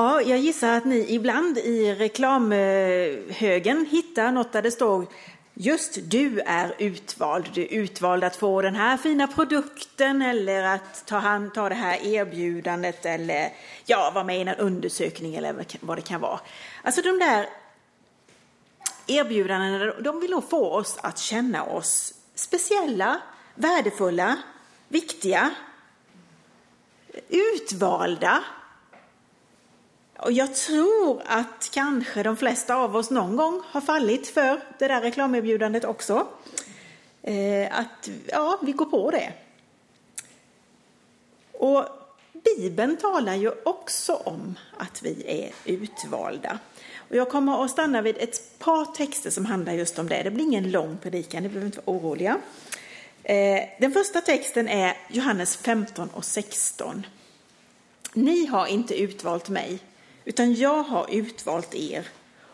Ja, jag gissar att ni ibland i reklamhögen hittar något där det står just du är utvald. Du är utvald att få den här fina produkten eller att ta, hand, ta det här erbjudandet eller ja, vara med i en undersökning eller vad det kan vara. Alltså de där erbjudandena, de vill nog få oss att känna oss speciella, värdefulla, viktiga, utvalda. Och jag tror att kanske de flesta av oss någon gång har fallit för det där reklamerbjudandet också. Eh, att ja, vi går på det. Och Bibeln talar ju också om att vi är utvalda. Och jag kommer att stanna vid ett par texter som handlar just om det. Det blir ingen lång predikan, ni behöver inte vara oroliga. Eh, den första texten är Johannes 15 och 16. Ni har inte utvalt mig, utan jag har utvalt er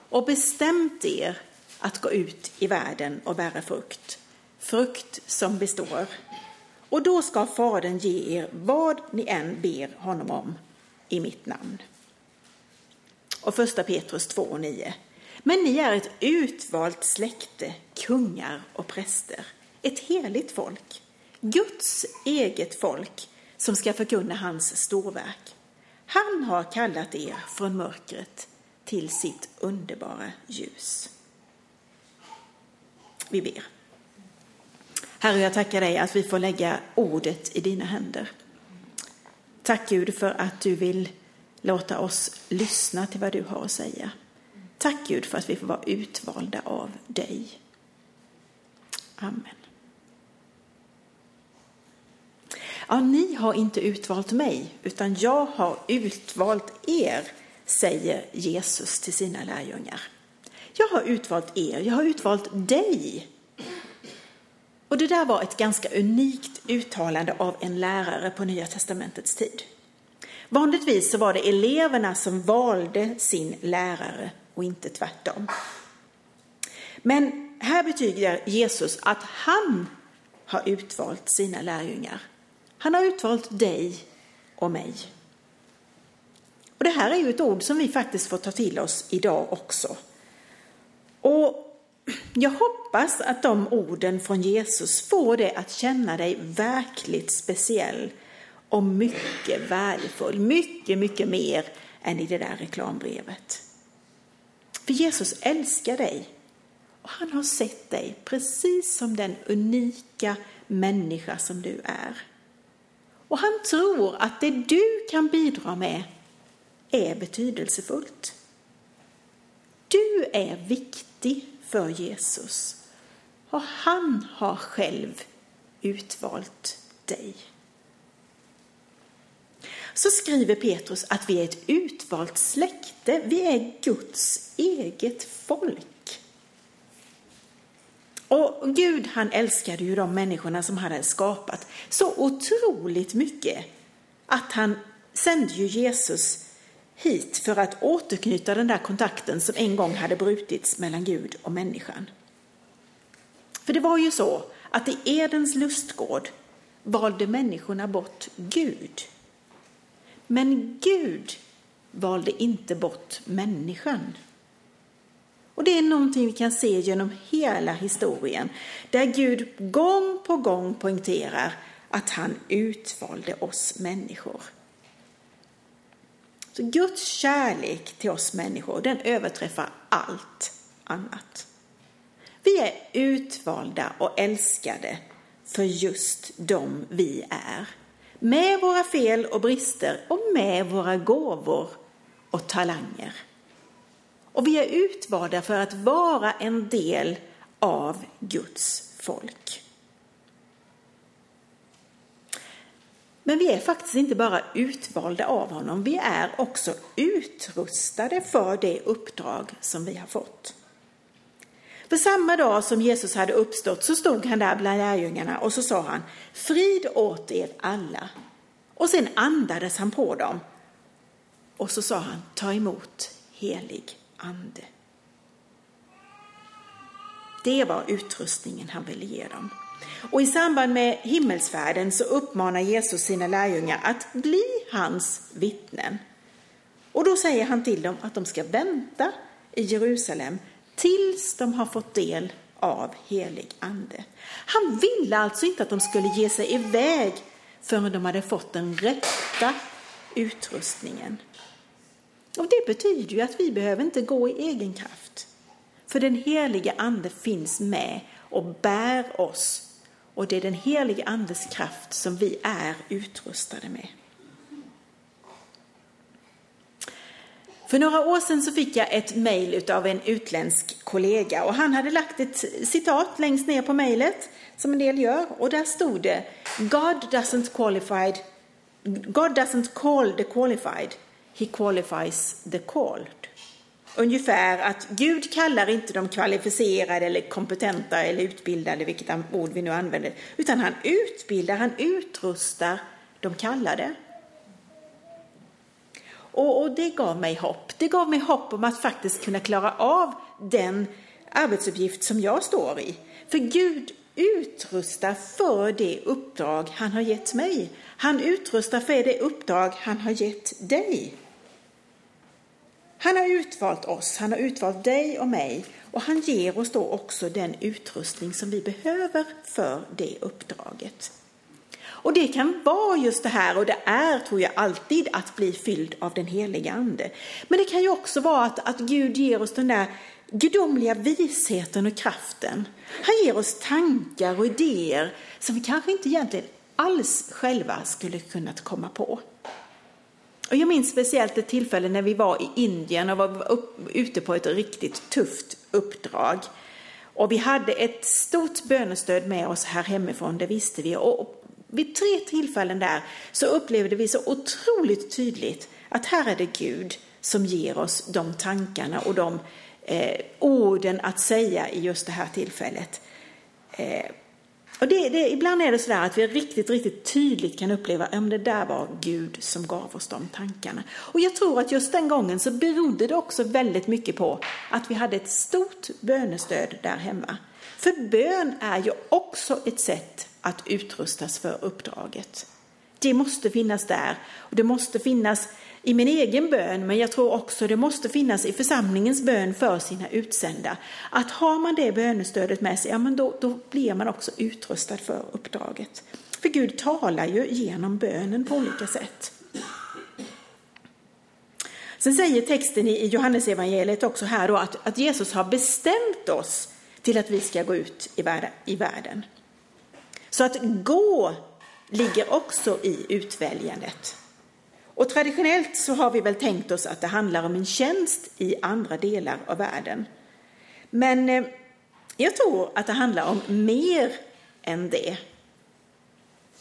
och bestämt er att gå ut i världen och bära frukt, frukt som består. Och då ska Fadern ge er vad ni än ber honom om i mitt namn. Och första Petrus 2 och 9. Men ni är ett utvalt släkte, kungar och präster, ett heligt folk, Guds eget folk som ska förkunna hans storverk. Han har kallat er från mörkret till sitt underbara ljus. Vi ber. Herre, jag tackar dig att vi får lägga ordet i dina händer. Tack Gud för att du vill låta oss lyssna till vad du har att säga. Tack Gud för att vi får vara utvalda av dig. Amen. Ja, ni har inte utvalt mig, utan jag har utvalt er, säger Jesus till sina lärjungar. Jag har utvalt er, jag har utvalt dig. Och det där var ett ganska unikt uttalande av en lärare på Nya testamentets tid. Vanligtvis så var det eleverna som valde sin lärare och inte tvärtom. Men här betyder Jesus att han har utvalt sina lärjungar. Han har utvalt dig och mig. Och Det här är ju ett ord som vi faktiskt får ta till oss idag också. Och jag hoppas att de orden från Jesus får dig att känna dig verkligt speciell och mycket värdefull. Mycket, mycket mer än i det där reklambrevet. För Jesus älskar dig och han har sett dig precis som den unika människa som du är. Och han tror att det du kan bidra med är betydelsefullt. Du är viktig för Jesus och han har själv utvalt dig. Så skriver Petrus att vi är ett utvalt släkte, vi är Guds eget folk. Och Gud han älskade ju de människorna som han hade skapat så otroligt mycket att han sände ju Jesus hit för att återknyta den där kontakten som en gång hade brutits mellan Gud och människan. För det var ju så att i Edens lustgård valde människorna bort Gud. Men Gud valde inte bort människan. Och det är någonting vi kan se genom hela historien, där Gud gång på gång poängterar att han utvalde oss människor. Så Guds kärlek till oss människor, den överträffar allt annat. Vi är utvalda och älskade för just dem vi är. Med våra fel och brister och med våra gåvor och talanger. Och vi är utvalda för att vara en del av Guds folk. Men vi är faktiskt inte bara utvalda av honom, vi är också utrustade för det uppdrag som vi har fått. För samma dag som Jesus hade uppstått så stod han där bland lärjungarna och så sa han Frid åt er alla. Och sen andades han på dem. Och så sa han Ta emot helig ande. Det var utrustningen han ville ge dem. Och i samband med himmelsfärden så uppmanar Jesus sina lärjungar att bli hans vittnen. Och då säger han till dem att de ska vänta i Jerusalem tills de har fått del av helig ande. Han ville alltså inte att de skulle ge sig iväg förrän de hade fått den rätta utrustningen. Och det betyder ju att vi behöver inte gå i egen kraft. För den helige ande finns med och bär oss. Och det är den helige andes kraft som vi är utrustade med. För några år sedan så fick jag ett mejl av en utländsk kollega och han hade lagt ett citat längst ner på mejlet som en del gör och där stod det God doesn't qualified God doesn't call the qualified, he qualifies the called. Ungefär att Gud kallar inte de kvalificerade eller kompetenta eller utbildade, vilket ord vi nu använder, utan han utbildar, han utrustar de kallade. Och, och, det gav mig hopp. Det gav mig hopp om att faktiskt kunna klara av den arbetsuppgift som jag står i. För Gud utrustar för det uppdrag han har gett mig. Han utrustar för det uppdrag han har gett dig. Han har utvalt oss, han har utvalt dig och mig och han ger oss då också den utrustning som vi behöver för det uppdraget. Och det kan vara just det här, och det är tror jag alltid, att bli fylld av den heliga Ande. Men det kan ju också vara att, att Gud ger oss den där gudomliga visheten och kraften. Han ger oss tankar och idéer som vi kanske inte egentligen alls själva skulle kunnat komma på. Och jag minns speciellt ett tillfälle när vi var i Indien och var upp, ute på ett riktigt tufft uppdrag. Och vi hade ett stort bönestöd med oss här hemifrån, det visste vi. Och vid tre tillfällen där så upplevde vi så otroligt tydligt att här är det Gud som ger oss de tankarna och de eh, orden att säga i just det här tillfället. Eh, och det, det, ibland är det så att vi riktigt, riktigt tydligt kan uppleva att det där var Gud som gav oss de tankarna. Och jag tror att just den gången så berodde det också väldigt mycket på att vi hade ett stort bönestöd där hemma. För bön är ju också ett sätt att utrustas för uppdraget. Det måste finnas där och det måste finnas i min egen bön, men jag tror också det måste finnas i församlingens bön för sina utsända. Att har man det bönestödet med sig, ja men då, då blir man också utrustad för uppdraget. För Gud talar ju genom bönen på olika sätt. Sen säger texten i Johannesevangeliet också här då att, att Jesus har bestämt oss till att vi ska gå ut i världen. I världen. Så att gå ligger också i utväljandet. Och traditionellt så har vi väl tänkt oss att det handlar om en tjänst i andra delar av världen. Men eh, jag tror att det handlar om mer än det.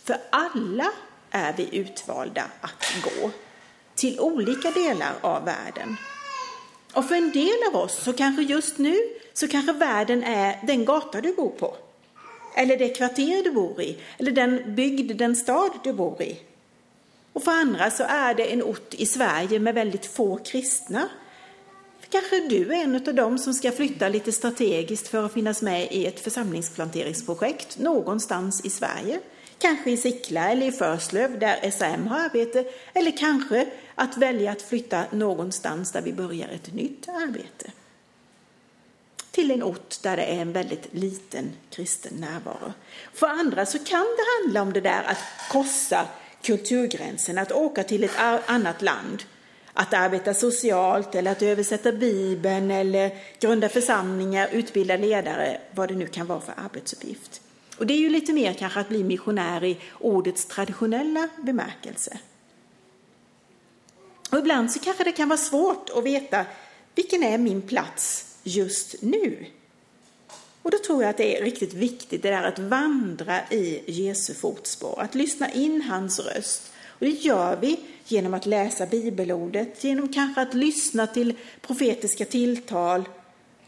För alla är vi utvalda att gå till olika delar av världen. Och för en del av oss så kanske just nu så kanske världen är den gata du bor på. Eller det kvarter du bor i, eller den bygd, den stad du bor i. Och för andra så är det en ort i Sverige med väldigt få kristna. Kanske du är en av dem som ska flytta lite strategiskt för att finnas med i ett församlingsplanteringsprojekt någonstans i Sverige. Kanske i Sickla eller i Förslöv där SAM har arbete. Eller kanske att välja att flytta någonstans där vi börjar ett nytt arbete. Till en ort där det är en väldigt liten kristen närvaro. För andra så kan det handla om det där att korsa kulturgränsen, att åka till ett annat land, att arbeta socialt eller att översätta Bibeln eller grunda församlingar, utbilda ledare, vad det nu kan vara för arbetsuppgift. Och det är ju lite mer kanske att bli missionär i ordets traditionella bemärkelse. Och ibland så kanske det kan vara svårt att veta vilken är min plats just nu? Och då tror jag att det är riktigt viktigt det där att vandra i Jesu fotspår, att lyssna in hans röst. Och det gör vi genom att läsa bibelordet, genom kanske att lyssna till profetiska tilltal,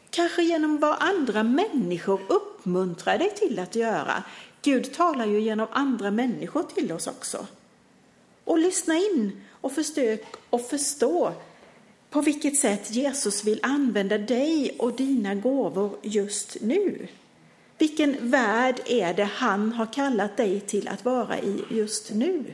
kanske genom vad andra människor uppmuntrar dig till att göra. Gud talar ju genom andra människor till oss också. Och lyssna in och försök att förstå på vilket sätt Jesus vill använda dig och dina gåvor just nu. Vilken värld är det han har kallat dig till att vara i just nu?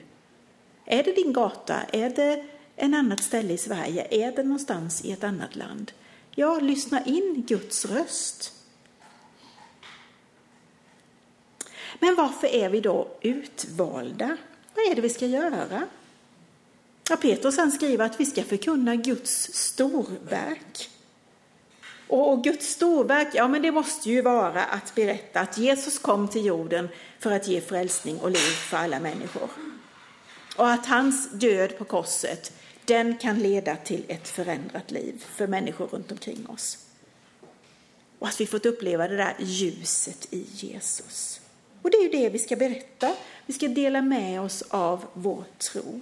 Är det din gata? Är det en annat ställe i Sverige? Är det någonstans i ett annat land? Ja, lyssna in Guds röst. Men varför är vi då utvalda? Vad är det vi ska göra? Ja, Petrus han skriver att vi ska förkunna Guds storverk. Och Guds storverk, ja men det måste ju vara att berätta att Jesus kom till jorden för att ge frälsning och liv för alla människor. Och att hans död på korset, den kan leda till ett förändrat liv för människor runt omkring oss. Och att vi fått uppleva det där ljuset i Jesus. Och det är ju det vi ska berätta. Vi ska dela med oss av vår tro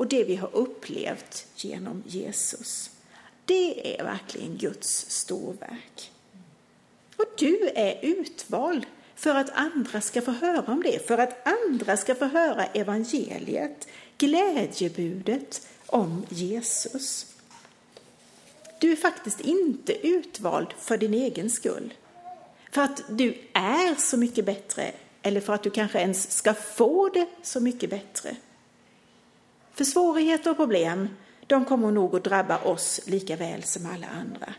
och det vi har upplevt genom Jesus. Det är verkligen Guds storverk. Och du är utvald för att andra ska få höra om det, för att andra ska få höra evangeliet, glädjebudet om Jesus. Du är faktiskt inte utvald för din egen skull, för att du är så mycket bättre eller för att du kanske ens ska få det så mycket bättre. För svårigheter och problem, de kommer nog att drabba oss lika väl som alla andra.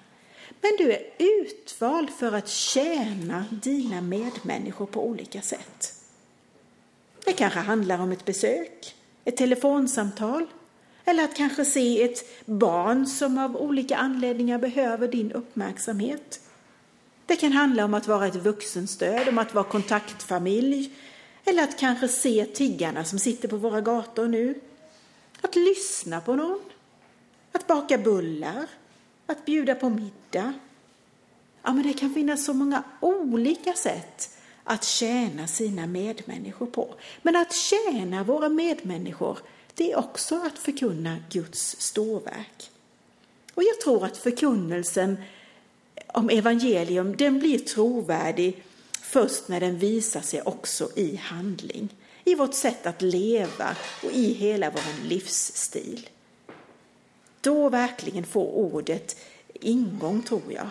Men du är utvald för att tjäna dina medmänniskor på olika sätt. Det kanske handlar om ett besök, ett telefonsamtal eller att kanske se ett barn som av olika anledningar behöver din uppmärksamhet. Det kan handla om att vara ett vuxenstöd, om att vara kontaktfamilj eller att kanske se tiggarna som sitter på våra gator nu. Att lyssna på någon, att baka bullar, att bjuda på middag. Ja, men det kan finnas så många olika sätt att tjäna sina medmänniskor på. Men att tjäna våra medmänniskor, det är också att förkunna Guds storverk. Och jag tror att förkunnelsen om evangelium, den blir trovärdig först när den visar sig också i handling, i vårt sätt att leva och i hela vår livsstil. Då verkligen får ordet ingång, tror jag.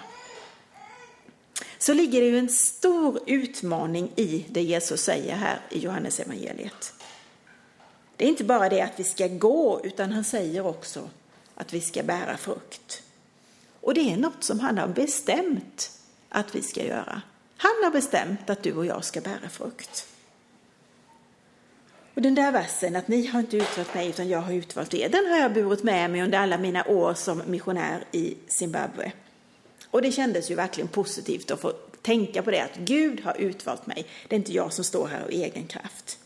Så ligger det ju en stor utmaning i det Jesus säger här i Johannes evangeliet. Det är inte bara det att vi ska gå, utan han säger också att vi ska bära frukt. Och det är något som han har bestämt att vi ska göra. Han har bestämt att du och jag ska bära frukt. Och den där versen, att ni har inte utvalt mig utan jag har utvalt er, den har jag burit med mig under alla mina år som missionär i Zimbabwe. Och det kändes ju verkligen positivt att få tänka på det, att Gud har utvalt mig. Det är inte jag som står här av egen kraft.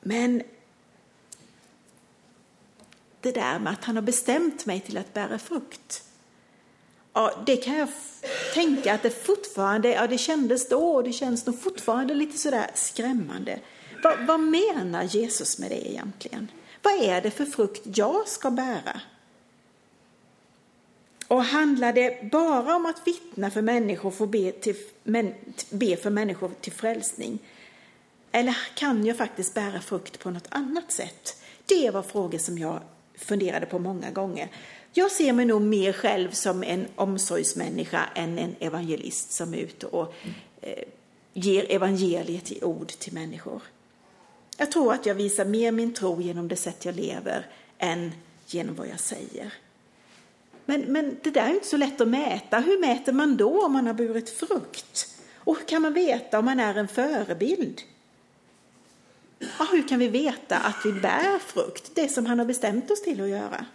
Men det där med att han har bestämt mig till att bära frukt. Ja, det kan jag tänka att det fortfarande, ja det kändes då och det känns nog fortfarande lite sådär skrämmande. Vad, vad menar Jesus med det egentligen? Vad är det för frukt jag ska bära? Och handlar det bara om att vittna för människor och be, till, men, be för människor till frälsning? Eller kan jag faktiskt bära frukt på något annat sätt? Det var frågor som jag funderade på många gånger. Jag ser mig nog mer själv som en omsorgsmänniska än en evangelist som är ute och eh, ger evangeliet i ord till människor. Jag tror att jag visar mer min tro genom det sätt jag lever än genom vad jag säger. Men, men det där är inte så lätt att mäta. Hur mäter man då om man har burit frukt? Och hur kan man veta om man är en förebild? Ja, hur kan vi veta att vi bär frukt, det som han har bestämt oss till att göra?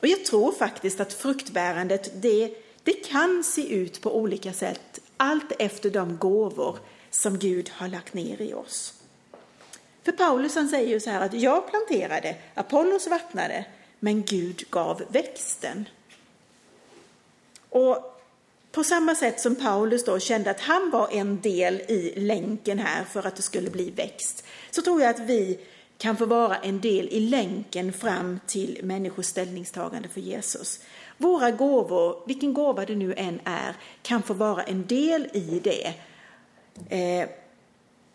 Och jag tror faktiskt att fruktbärandet, det, det kan se ut på olika sätt allt efter de gåvor som Gud har lagt ner i oss. För Paulus han säger ju så här att jag planterade, Apollos vattnade, men Gud gav växten. Och på samma sätt som Paulus då kände att han var en del i länken här för att det skulle bli växt, så tror jag att vi kan få vara en del i länken fram till människors ställningstagande för Jesus. Våra gåvor, vilken gåva det nu än är, kan få vara en del i det. Eh,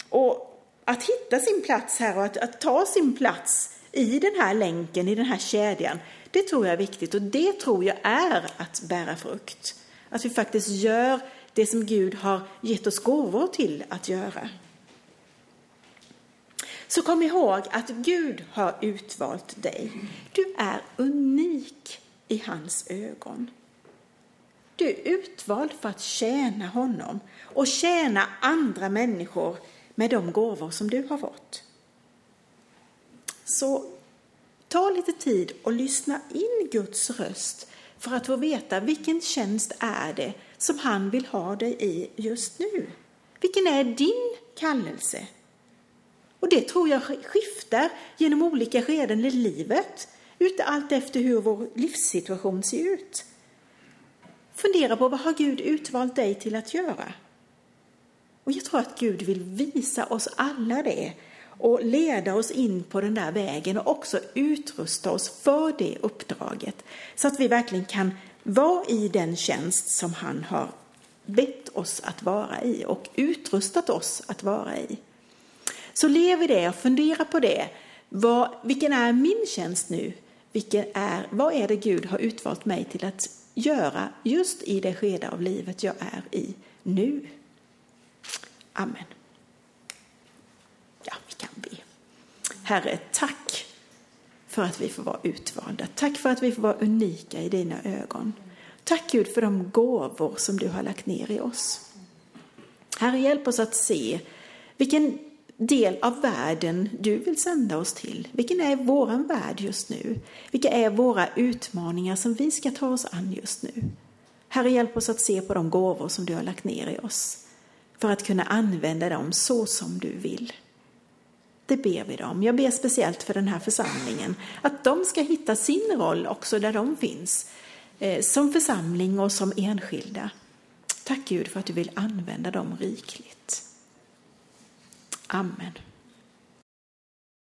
och att hitta sin plats här och att, att, ta sin plats i den här länken, i den här kedjan, det tror jag är viktigt och det tror jag är att bära frukt. Att vi faktiskt gör det som Gud har gett oss gåvor till att göra. Så kom ihåg att Gud har utvalt dig. Du är unik i hans ögon. Du är utvald för att tjäna honom och tjäna andra människor med de gåvor som du har fått. Så ta lite tid och lyssna in Guds röst för att få veta vilken tjänst är det som han vill ha dig i just nu. Vilken är din kallelse? Och det tror jag skiftar genom olika skeden i livet, allt efter hur vår livssituation ser ut. Fundera på vad har Gud utvalt dig till att göra? Och jag tror att Gud vill visa oss alla det och leda oss in på den där vägen och också utrusta oss för det uppdraget så att vi verkligen kan vara i den tjänst som han har bett oss att vara i och utrustat oss att vara i. Så lev i det och fundera på det. Vad, vilken är min tjänst nu? Vilken är, vad är det Gud har utvalt mig till att göra just i det skede av livet jag är i nu? Amen. Ja, vi kan be. Herre, tack för att vi får vara utvalda. Tack för att vi får vara unika i dina ögon. Tack Gud för de gåvor som du har lagt ner i oss. Herre, hjälp oss att se vilken del av världen du vill sända oss till. Vilken är våran värld just nu? Vilka är våra utmaningar som vi ska ta oss an just nu? Herre, hjälp oss att se på de gåvor som du har lagt ner i oss för att kunna använda dem så som du vill. Det ber vi dem. Jag ber speciellt för den här församlingen, att de ska hitta sin roll också där de finns, eh, som församling och som enskilda. Tack Gud för att du vill använda dem rikligt. Amen.